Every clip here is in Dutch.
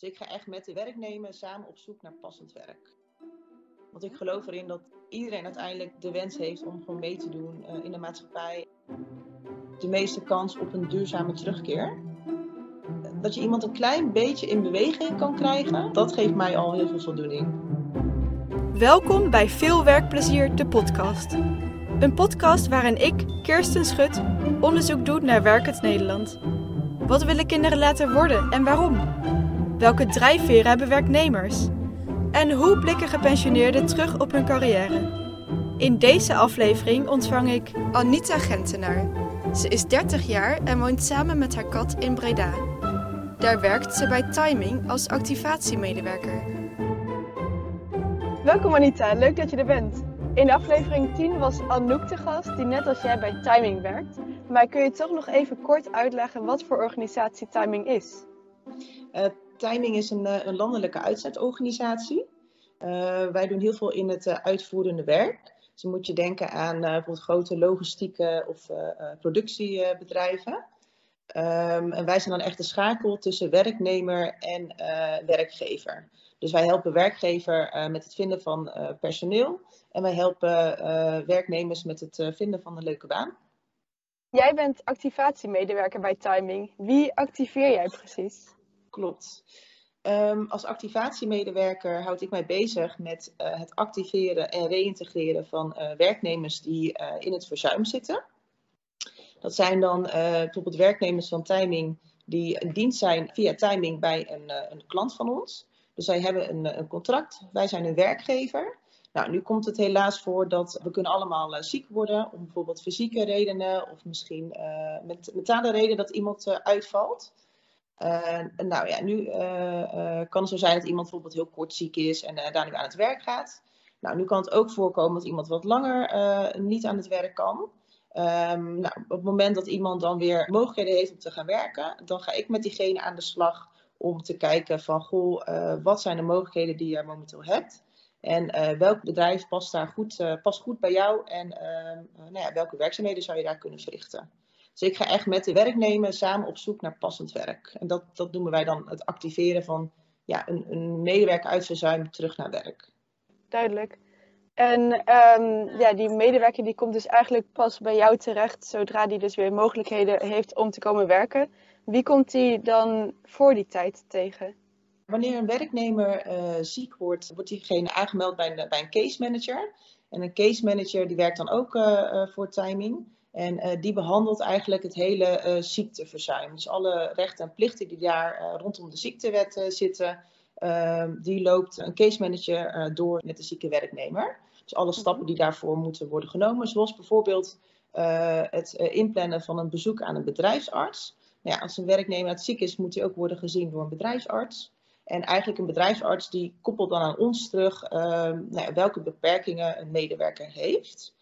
Dus ik ga echt met de werknemer samen op zoek naar passend werk. Want ik geloof erin dat iedereen uiteindelijk de wens heeft om gewoon mee te doen uh, in de maatschappij. De meeste kans op een duurzame terugkeer. Dat je iemand een klein beetje in beweging kan krijgen, dat geeft mij al heel veel voldoening. Welkom bij Veel Werkplezier, de podcast. Een podcast waarin ik, Kirsten Schut, onderzoek doe naar werkend Nederland. Wat willen kinderen laten worden en waarom? Welke drijfveren hebben werknemers? En hoe blikken gepensioneerden terug op hun carrière? In deze aflevering ontvang ik Anita Gentenaar. Ze is 30 jaar en woont samen met haar kat in Breda. Daar werkt ze bij Timing als activatiemedewerker. Welkom Anita, leuk dat je er bent. In aflevering 10 was Anouk te gast, die net als jij bij Timing werkt. Maar kun je toch nog even kort uitleggen wat voor organisatie Timing is? Uh, Timing is een, eh, landelijke uitzetorganisatie. Uh, wij doen heel veel in het uitvoerende werk. Dus dan moet je denken aan bijvoorbeeld grote logistieke of productiebedrijven. Um, en wij zijn dan echt de schakel tussen werknemer en werkgever. Dus wij helpen werkgever met het vinden van personeel. En wij helpen werknemers met het vinden van een leuke baan. Jij bent activatiemedewerker bij Timing. Wie activeer jij precies? Klopt. Um, als activatiemedewerker houd ik mij bezig met uh, het activeren en reïntegreren van uh, werknemers die uh, in het verzuim zitten. Dat zijn dan bijvoorbeeld werknemers van Timing die in dienst zijn via Timing bij een, een klant van ons. Dus zij hebben een, een, contract, wij zijn een werkgever. Nou, nu komt het helaas voor dat we kunnen allemaal ziek worden om bijvoorbeeld fysieke redenen of misschien met mentale reden dat iemand uitvalt. Uh, nou ja, nu uh, kan het zo zijn dat iemand bijvoorbeeld heel kort ziek is en daar nu aan het werk gaat. Nou, nu kan het ook voorkomen dat iemand wat langer niet aan het werk kan. Um, nou, op het moment dat iemand dan weer mogelijkheden heeft om te gaan werken, dan ga ik met diegene aan de slag om te kijken van, goh, wat zijn de mogelijkheden die je momenteel hebt? En welk bedrijf past daar goed, past goed bij jou en ehm, nou ja, welke werkzaamheden zou je daar kunnen verrichten? Dus ik ga echt met de werknemer samen op zoek naar passend werk. En dat, dat noemen wij dan het activeren van ja, een, een medewerker uit verzuim terug naar werk. Duidelijk. En um, ja, die medewerker die komt dus eigenlijk pas bij jou terecht zodra die dus weer mogelijkheden heeft om te komen werken. Wie komt die dan voor die tijd tegen? Wanneer een werknemer uh, ziek wordt, wordt diegene aangemeld bij een, bij een case manager. En een case manager die werkt dan ook uh, uh, voor timing. En uh, die behandelt eigenlijk het hele uh, ziekteverzuim. Dus alle rechten en plichten die daar uh, rondom de ziektewet zitten, ehm, die loopt een case manager door met de zieke werknemer. Dus alle mhm. stappen die daarvoor moeten worden genomen, zoals bijvoorbeeld het inplannen van een bezoek aan een bedrijfsarts. Nou ja, als een werknemer het ziek is, moet hij ook worden gezien door een bedrijfsarts. En eigenlijk een bedrijfsarts die koppelt dan aan ons terug ehm, nou ja, welke beperkingen een medewerker heeft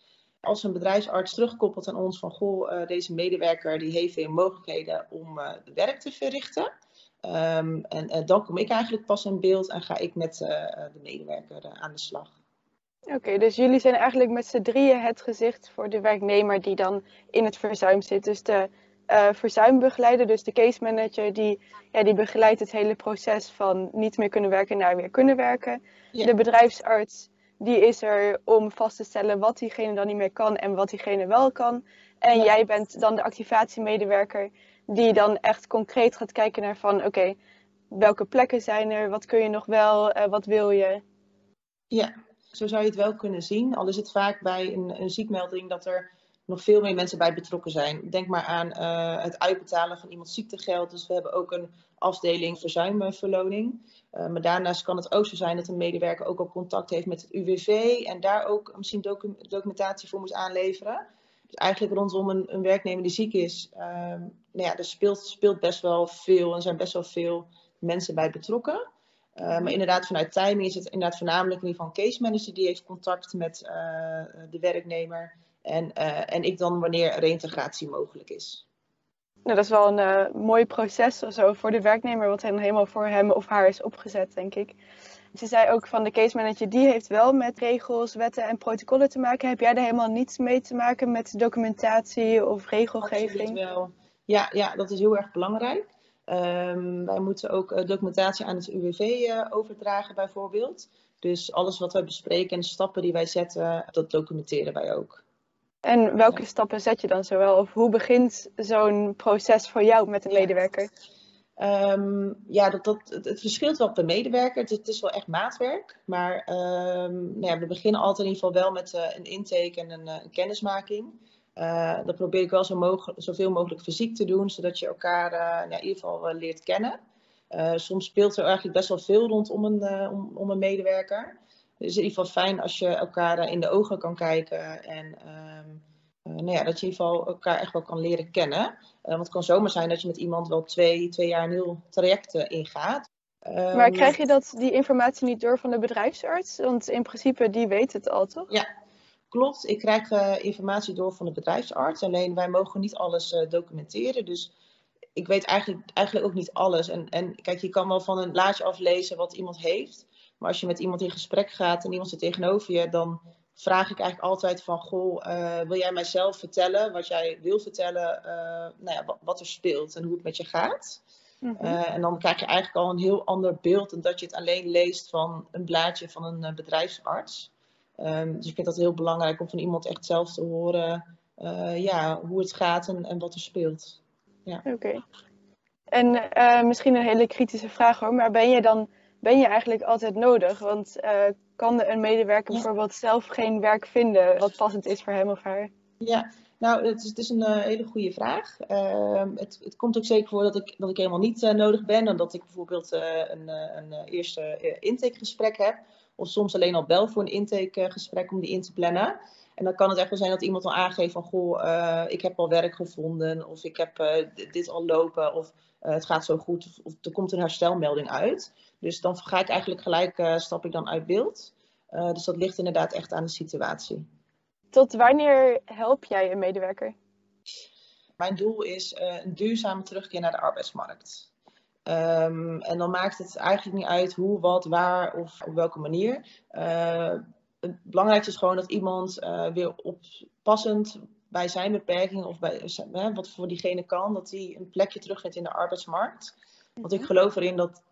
als een bedrijfsarts terugkoppelt aan ons van goh, uh, deze medewerker die heeft weer mogelijkheden om uh, werk te verrichten. Um, en uh, dan kom ik eigenlijk pas in beeld en ga ik met de medewerker aan de slag. Oké, okay, dus jullie zijn eigenlijk met z'n drieën het gezicht voor de werknemer die dan in het verzuim zit. Dus de verzuimbegeleider, dus de case manager, die, ja, die begeleidt het hele proces van niet meer kunnen werken naar weer kunnen werken. De bedrijfsarts die is er om vast te stellen wat diegene dan niet meer kan en wat diegene wel kan. En jij bent dan de activatiemedewerker die dan echt concreet gaat kijken naar van oké, welke plekken zijn er, wat kun je nog wel, uh, wat wil je? Ja, zo zou je het wel kunnen zien. Al is het vaak bij een, een ziekmelding dat er nog veel meer mensen bij betrokken zijn. Denk maar aan uh, het uitbetalen van iemands ziektegeld. Dus we hebben ook een afdeling verzuimverloning. Uh, maar daarnaast kan het ook zo zijn dat een medewerker ook al contact heeft met het UWV en daar ook misschien docu documentatie voor moet aanleveren. Dus eigenlijk rondom een, een werknemer die ziek is, uh, nou ja, er speelt, speelt best wel veel en zijn best wel veel mensen bij betrokken. Uh, maar inderdaad, vanuit timing is het inderdaad voornamelijk in ieder geval een case manager die heeft contact met de werknemer. En, uh, en ik dan wanneer reïntegratie mogelijk is. Nou, dat is wel een uh, mooi proces zo voor de werknemer, wat helemaal voor hem of haar is opgezet, denk ik. Ze zei ook van de case manager, die heeft wel met regels, wetten en protocollen te maken. Heb jij daar helemaal niets mee te maken met documentatie of regelgeving? Absoluut wel. Ja, ja, dat is heel erg belangrijk. Ehm, wij moeten ook documentatie aan het UWV overdragen bijvoorbeeld. Dus alles wat wij bespreken en de stappen die wij zetten, dat documenteren wij ook. En welke stappen zet je dan zowel? Of hoe begint zo'n proces voor jou met een medewerker? Ehm, ja, dat, dat, het, verschilt wel per medewerker. Het, het, is wel echt maatwerk. Maar um, nou ja, we beginnen altijd in ieder geval wel met uh, een intake en een, uh, een kennismaking. Uh, dat probeer ik wel zo mogelijk, zoveel mogelijk fysiek te doen, zodat je elkaar ja, in ieder geval leert kennen. soms speelt er eigenlijk best wel veel rondom een, om, om een medewerker. Het is in ieder geval fijn als je elkaar in de ogen kan kijken en um, nou ja, dat je in ieder geval elkaar echt wel kan leren kennen. Uh, want het kan zomaar zijn dat je met iemand wel twee, twee jaar een heel traject uh, ingaat. Um, maar krijg je dat, die informatie niet door van de bedrijfsarts? Want in principe, die weet het al, toch? Ja, klopt. Ik krijg uh, informatie door van de bedrijfsarts. Alleen wij mogen niet alles documenteren. Dus ik weet eigenlijk, eigenlijk ook niet alles. En, en kijk, je kan wel van een laadje aflezen wat iemand heeft. Maar als je met iemand in gesprek gaat en iemand zit tegenover je, dan vraag ik eigenlijk altijd van, goh, uh, wil jij mijzelf vertellen wat jij wil vertellen, uh, nou ja, wat, wat, er speelt en hoe het met je gaat. Mm -hmm. uh, en dan krijg je eigenlijk al een heel ander beeld dan dat je het alleen leest van een blaadje van een bedrijfsarts. Um, dus ik vind dat heel belangrijk om van iemand echt zelf te horen ja, hoe het gaat en, en wat er speelt. Ja. Oké. Okay. En misschien een hele kritische vraag hoor, maar ben je dan ben je eigenlijk altijd nodig? Want uh, kan een medewerker ja. bijvoorbeeld zelf geen werk vinden wat passend is voor hem of haar? Ja, nou, het is, het is een uh, hele goede vraag. Uh, het, het, komt ook zeker voor dat ik, dat ik helemaal niet uh, nodig ben. En dat ik bijvoorbeeld een, een eerste intakegesprek heb. Of soms alleen al bel voor een intakegesprek om die in te plannen. En dan kan het echt wel zijn dat iemand al aangeeft van... Goh, ik heb al werk gevonden. Of ik heb dit al lopen. Of het gaat zo goed. Of, of, er komt een herstelmelding uit. Dus dan ga ik eigenlijk gelijk, uh, stap ik dan uit beeld. Uh, dus dat ligt inderdaad echt aan de situatie. Tot wanneer help jij een medewerker? Mijn doel is uh, een duurzame terugkeer naar de arbeidsmarkt. Um, en dan maakt het eigenlijk niet uit hoe, wat, waar of op welke manier. het belangrijkste is gewoon dat iemand weer oppassend bij zijn beperkingen of bij wat voor diegene kan, dat hij een plekje terugvindt in de arbeidsmarkt. Want ik geloof erin dat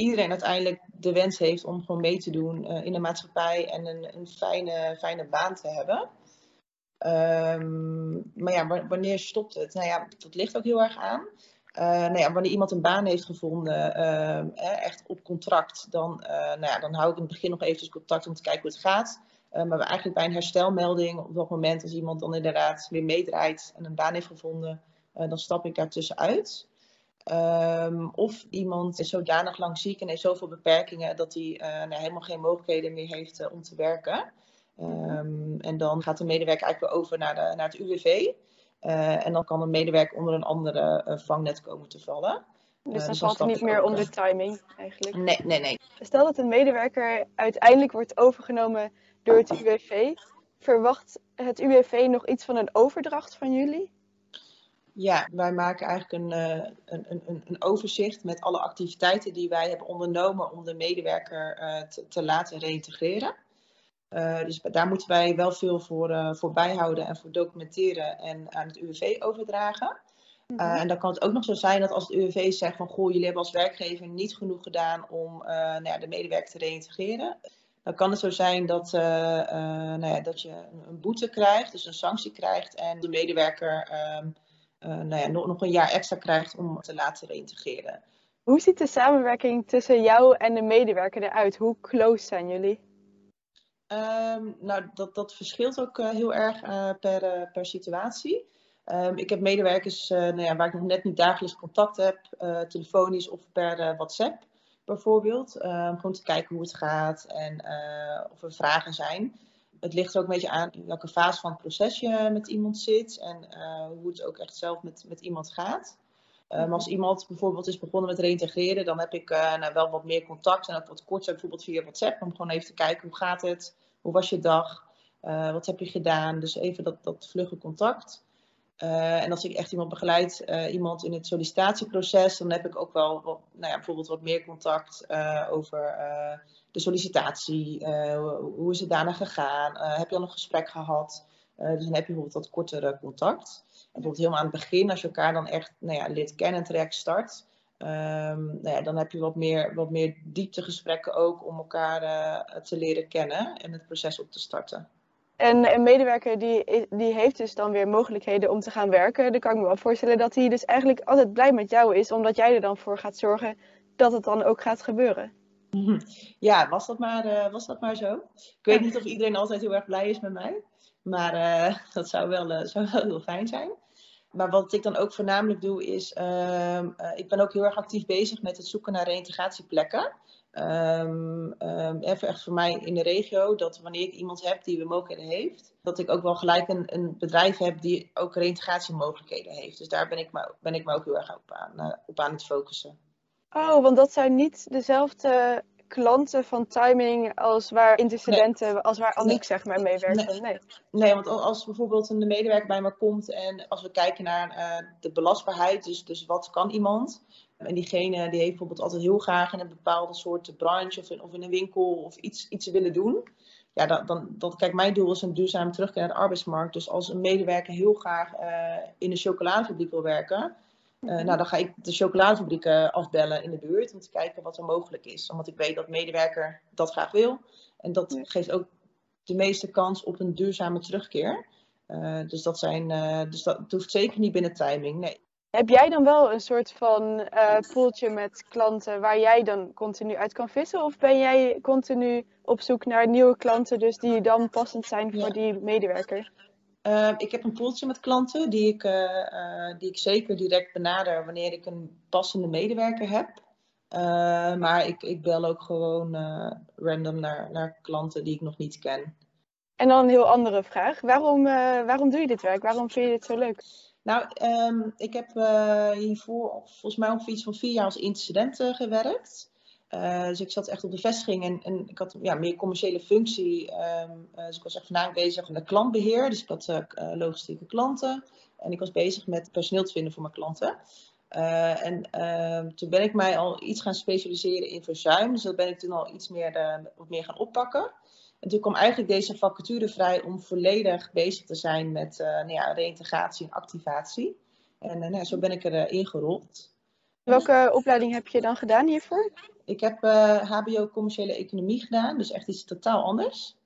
iedereen uiteindelijk de wens heeft om gewoon mee te doen uh, in de maatschappij en een, een fijne, fijne baan te hebben. Um, maar ja, wanneer stopt het? Nou ja, dat ligt ook heel erg aan. Uh, ja, wanneer iemand een baan heeft gevonden, uh, echt op contract, dan, nou ja, dan hou ik in het begin nog eventjes contact om te kijken hoe het gaat. maar eigenlijk bij een herstelmelding, op dat moment als iemand dan inderdaad weer meedraait en een baan heeft gevonden, dan stap ik daartussen uit. Um, of iemand is zodanig lang ziek en heeft zoveel beperkingen dat hij uh, nou, helemaal geen mogelijkheden meer heeft uh, om te werken. Um, en dan gaat de medewerker eigenlijk weer over naar, de, naar het UWV. Uh, eh, en dan kan een medewerker onder een andere vangnet komen te vallen. Dus dan dus valt het niet meer onder timing eigenlijk? Nee, nee, nee. Stel dat een medewerker uiteindelijk wordt overgenomen door het UWV. Verwacht het UWV nog iets van een overdracht van jullie? Ja, wij maken eigenlijk een, uh, een, een, een, overzicht met alle activiteiten die wij hebben ondernomen om de medewerker uh, te, te, laten reïntegreren. Uh, dus daar moeten wij wel veel voor, voor bijhouden en voor documenteren en aan het UWV overdragen. Mm -hmm. en dan kan het ook nog zo zijn dat als het UWV zegt van goh, jullie hebben als werkgever niet genoeg gedaan om nou ja, de medewerker te reïntegreren. Dan kan het zo zijn dat, nou ja, dat je een boete krijgt, dus een sanctie krijgt en de medewerker ehm, nou ja, nog, nog een jaar extra krijgt om te laten reïntegreren. Hoe ziet de samenwerking tussen jou en de medewerker eruit? Hoe close zijn jullie? Um, nou, dat, dat verschilt ook uh, heel erg uh, per, uh, per situatie. Um, ik heb medewerkers nou ja, waar ik nog net niet dagelijks contact heb, telefonisch of per WhatsApp bijvoorbeeld. Um, gewoon te kijken hoe het gaat en of er vragen zijn het ligt er ook een beetje aan in welke fase van het proces je met iemand zit en uh, hoe het ook echt zelf met, met iemand gaat. Um, als iemand bijvoorbeeld is begonnen met reintegreren, dan heb ik uh, nou, wel wat meer contact en ook wat korter, bijvoorbeeld via WhatsApp, om gewoon even te kijken hoe gaat het, hoe was je dag, wat heb je gedaan. Dus even dat, dat vlugge contact. En als ik echt iemand begeleid, iemand in het sollicitatieproces, dan heb ik ook wel nou ja, bijvoorbeeld wat meer contact over de sollicitatie. hoe is het daarna gegaan? heb je al een gesprek gehad? dus dan heb je bijvoorbeeld wat kortere contact. En bijvoorbeeld helemaal aan het begin, als je elkaar dan echt nou ja, leert kennen en traject start, Ehm, nou ja, dan heb je wat meer, wat meer dieptegesprekken ook om elkaar te leren kennen en het proces op te starten. En een medewerker die, die heeft dus dan weer mogelijkheden om te gaan werken. Dan kan ik me wel voorstellen dat hij dus eigenlijk altijd blij met jou is, omdat jij er dan voor gaat zorgen dat het dan ook gaat gebeuren. Ja, was dat maar, uh, was dat maar zo. Ik weet niet of iedereen altijd heel erg blij is met mij. Maar uh, dat zou wel, uh, zou wel heel fijn zijn. Maar wat ik dan ook voornamelijk doe is, uh, ik ben ook heel erg actief bezig met het zoeken naar reïntegratieplekken. Um, um, even echt voor mij in de regio, dat wanneer ik iemand heb die we mogelijkheden heeft, dat ik ook wel gelijk een, een bedrijf heb die ook reïntegratiemogelijkheden heeft. Dus daar ben ik me, ben ik me ook heel erg op aan, op aan het focussen. Oh, want dat zijn niet dezelfde klanten van timing als waar intercedenten, als waar Anouk zeg maar meewerkt. Nee. nee. Nee. want als bijvoorbeeld een medewerker bij me komt en als we kijken naar uh, de belastbaarheid, dus, dus wat kan iemand? En diegene die heeft bijvoorbeeld altijd heel graag in een bepaalde soort branche of in, of in een winkel of iets, iets willen doen. Ja, dan, dan, dat, kijk, mijn doel is een duurzaam terugkeer naar de arbeidsmarkt. Dus als een medewerker heel graag uh, in een chocoladefabriek wil werken, uh, nou, dan ga ik de chocoladefabrieken afbellen in de buurt om te kijken wat er mogelijk is. Omdat ik weet dat medewerker dat graag wil. En dat geeft ook de meeste kans op een duurzame terugkeer. Uh, dus dat, zijn, uh, dus dat hoeft zeker niet binnen timing, nee. Heb jij dan wel een soort van poeltje met klanten waar jij dan continu uit kan vissen? Of ben jij continu op zoek naar nieuwe klanten, dus die dan passend zijn voor ja. die medewerker? Uh, ik heb een poeltje met klanten die ik, uh, uh, die ik zeker direct benader wanneer ik een passende medewerker heb. maar ik, ik bel ook gewoon random naar, naar klanten die ik nog niet ken. En dan een heel andere vraag. Waarom, waarom doe je dit werk? Waarom vind je dit zo leuk? Nou, um, ik heb hiervoor volgens mij ongeveer iets van vier jaar als incident gewerkt. Uh, dus ik zat echt op de vestiging en, en ik had ja, meer commerciële functie. Um, uh, dus ik was echt vandaag bezig met klantbeheer. Dus ik had uh, logistieke klanten. En ik was bezig met personeel te vinden voor mijn klanten. en ehm, toen ben ik mij al iets gaan specialiseren in verzuim. Dus dat ben ik toen al iets meer, meer gaan oppakken. En toen kwam eigenlijk deze vacature vrij om volledig bezig te zijn met nou ja, reïntegratie en activatie. En nou, zo ben ik erin ingerold. Welke opleiding heb je dan gedaan hiervoor? Ik heb HBO commerciële economie gedaan, dus echt iets totaal anders.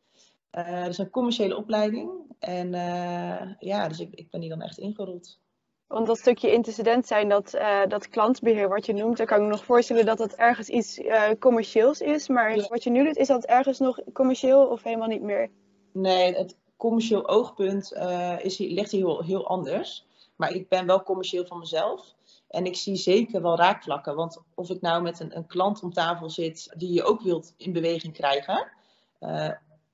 Is een commerciële opleiding. En uh, ja, dus ik, ik ben hier dan echt ingerold. Want dat stukje intercedent zijn, dat, dat klantbeheer wat je noemt, dan kan ik me nog voorstellen dat dat ergens iets commercieels is. Maar ja. wat je nu doet, is dat ergens nog commercieel of helemaal niet meer? Nee, het commercieel oogpunt is, ligt hier heel, heel anders. Maar ik ben wel commercieel van mezelf. En ik zie zeker wel raakvlakken. Want of ik nou met een, een klant om tafel zit die je ook wilt in beweging krijgen. Uh,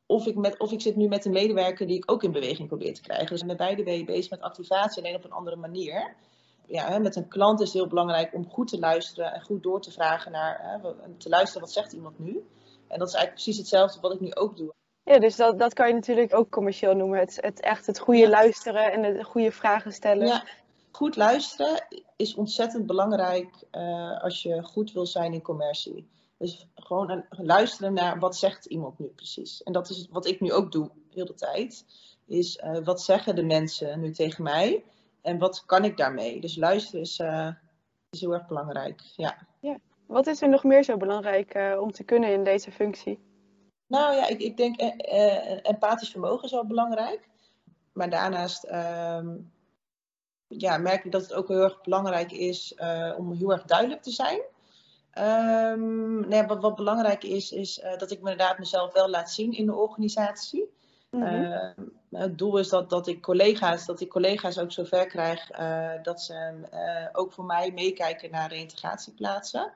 of, ik met, of ik zit nu met een medewerker die ik ook in beweging probeer te krijgen. Dus met beide ben je bezig met activatie, alleen op een andere manier. Ja, hè, met een klant is het heel belangrijk om goed te luisteren en goed door te vragen naar, hè, te luisteren wat zegt iemand nu. En dat is eigenlijk precies hetzelfde wat ik nu ook doe. Ja, dus dat, dat kan je natuurlijk ook commercieel noemen. Het, het echt het goede ja. luisteren en de goede vragen stellen. Ja, goed luisteren is ontzettend belangrijk uh, als je goed wil zijn in commercie. Dus gewoon luisteren naar wat zegt iemand nu precies. En dat is wat ik nu ook doe, heel de tijd. Is uh, wat zeggen de mensen nu tegen mij? En wat kan ik daarmee? Dus luisteren is, uh, is heel erg belangrijk. Ja. ja. Wat is er nog meer zo belangrijk om te kunnen in deze functie? Nou ja, ik, ik denk empathisch vermogen is wel belangrijk. Maar daarnaast ehm, ja, merk ik dat het ook heel erg belangrijk is uh, om heel erg duidelijk te zijn. Um, nee, wat, wat, belangrijk is, is uh, dat ik me inderdaad mezelf wel laat zien in de organisatie. Mm -hmm. uh, het doel is dat, dat ik collega's, dat ik collega's ook zover krijg dat ze ook voor mij meekijken naar reïntegratieplaatsen.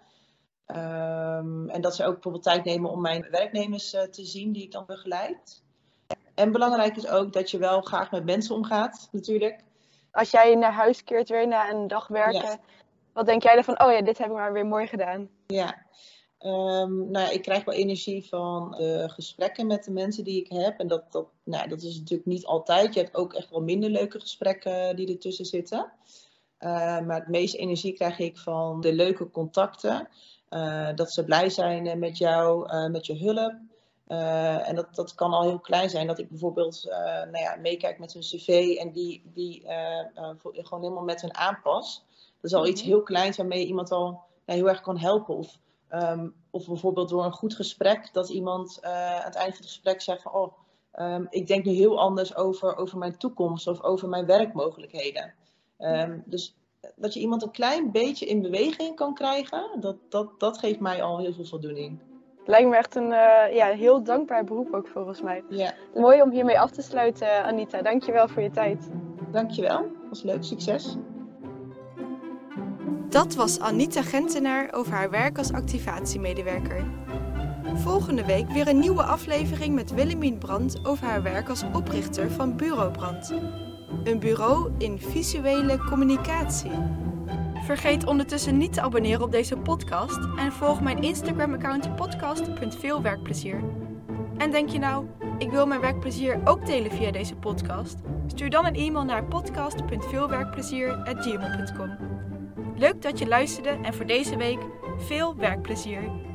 Um, en dat ze ook bijvoorbeeld tijd nemen om mijn werknemers te zien die ik dan begeleid. En belangrijk is ook dat je wel graag met mensen omgaat, natuurlijk als jij naar huis keert weer na een dag werken, ja. wat denk jij dan van, oh ja, dit heb ik maar weer mooi gedaan? Ja, um, nou ja, ik krijg wel energie van de gesprekken met de mensen die ik heb. En dat, dat, nou, dat is natuurlijk niet altijd. Je hebt ook echt wel minder leuke gesprekken die ertussen zitten. Uh, maar het meeste energie krijg ik van de leuke contacten. Uh, dat ze blij zijn met jou, met je hulp. Uh, en dat, dat kan al heel klein zijn. Dat ik bijvoorbeeld uh, nou ja, meekijk met hun cv en die, die uh, gewoon helemaal met hun aanpas. Dat is al iets heel kleins waarmee je iemand al ja, heel erg kan helpen. Of, ehm, of bijvoorbeeld door een goed gesprek, dat iemand aan het einde van het gesprek zegt van, oh, Ehm, ik denk nu heel anders over, over mijn toekomst of over mijn werkmogelijkheden. Um, dus dat je iemand een klein beetje in beweging kan krijgen, dat, dat, dat geeft mij al heel veel voldoening. Lijkt me echt een uh, ja, heel dankbaar beroep ook volgens mij. Ja. Mooi om hiermee af te sluiten, Anita. Dankjewel voor je tijd. Dankjewel. Was leuk. Succes. Dat was Anita Gentenaar over haar werk als activatiemedewerker. Volgende week weer een nieuwe aflevering met Willemien Brandt over haar werk als oprichter van Bureau Brand. Een bureau in visuele communicatie. Vergeet ondertussen niet te abonneren op deze podcast en volg mijn Instagram-account podcast.veelwerkplezier. En denk je nou, ik wil mijn werkplezier ook delen via deze podcast? Stuur dan een e-mail naar podcast.veelwerkplezier.gmail.com. Leuk dat je luisterde en voor deze week veel werkplezier!